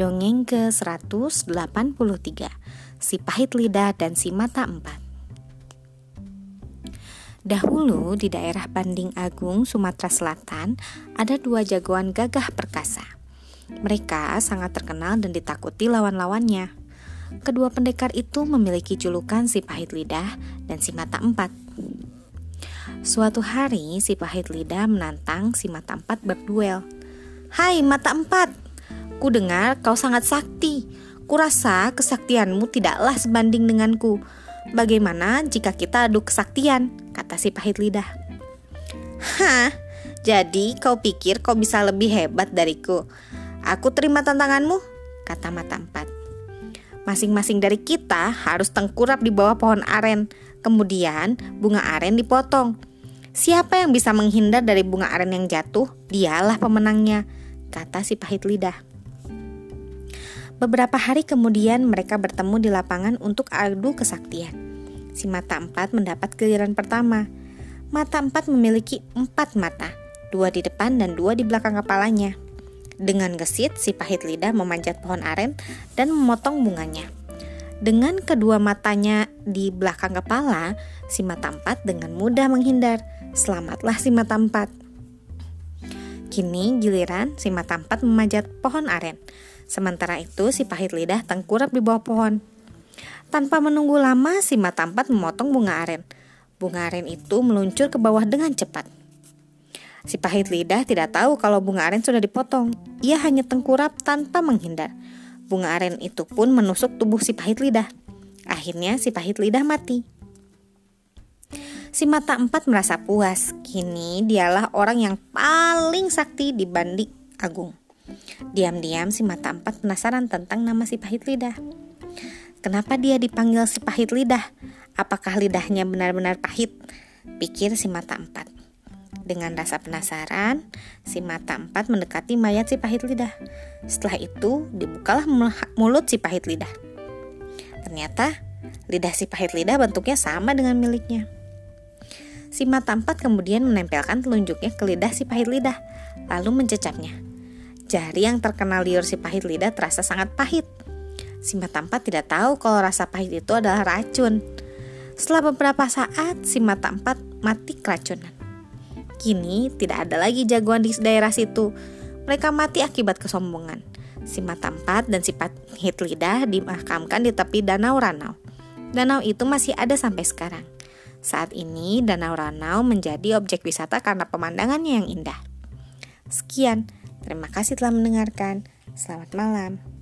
Dongeng ke-183 Si Pahit Lidah dan Si Mata Empat Dahulu di daerah Banding Agung, Sumatera Selatan, ada dua jagoan gagah perkasa. Mereka sangat terkenal dan ditakuti lawan-lawannya. Kedua pendekar itu memiliki julukan si pahit lidah dan si mata empat. Suatu hari, si pahit lidah menantang si mata empat berduel. Hai mata empat, Ku dengar kau sangat sakti. Kurasa kesaktianmu tidaklah sebanding denganku. Bagaimana jika kita adu kesaktian? Kata si pahit lidah. Hah, jadi kau pikir kau bisa lebih hebat dariku? Aku terima tantanganmu, kata mata empat. Masing-masing dari kita harus tengkurap di bawah pohon aren. Kemudian bunga aren dipotong. Siapa yang bisa menghindar dari bunga aren yang jatuh, dialah pemenangnya, kata si pahit lidah. Beberapa hari kemudian mereka bertemu di lapangan untuk adu kesaktian. Si mata empat mendapat giliran pertama. Mata empat memiliki empat mata, dua di depan dan dua di belakang kepalanya. Dengan gesit, si pahit lidah memanjat pohon aren dan memotong bunganya. Dengan kedua matanya di belakang kepala, si mata empat dengan mudah menghindar. Selamatlah si mata empat. Kini giliran si mata empat memanjat pohon aren. Sementara itu si pahit lidah tengkurap di bawah pohon. Tanpa menunggu lama si mata empat memotong bunga aren. Bunga aren itu meluncur ke bawah dengan cepat. Si pahit lidah tidak tahu kalau bunga aren sudah dipotong. Ia hanya tengkurap tanpa menghindar. Bunga aren itu pun menusuk tubuh si pahit lidah. Akhirnya si pahit lidah mati. Si mata empat merasa puas. Kini dialah orang yang paling sakti dibanding Agung. Diam-diam si mata empat penasaran tentang nama si pahit lidah. Kenapa dia dipanggil si pahit lidah? Apakah lidahnya benar-benar pahit? Pikir si mata empat. Dengan rasa penasaran, si mata empat mendekati mayat si pahit lidah. Setelah itu, dibukalah mulut si pahit lidah. Ternyata, lidah si pahit lidah bentuknya sama dengan miliknya. Si mata empat kemudian menempelkan telunjuknya ke lidah si pahit lidah, lalu mencecapnya. Jari yang terkenal liur si pahit lidah terasa sangat pahit. Si mata tidak tahu kalau rasa pahit itu adalah racun. Setelah beberapa saat, si mata empat mati keracunan. Kini tidak ada lagi jagoan di daerah situ. Mereka mati akibat kesombongan. Si mata empat dan si pahit lidah dimakamkan di tepi danau Ranau. Danau itu masih ada sampai sekarang. Saat ini, Danau Ranau menjadi objek wisata karena pemandangannya yang indah. Sekian. Terima kasih telah mendengarkan. Selamat malam.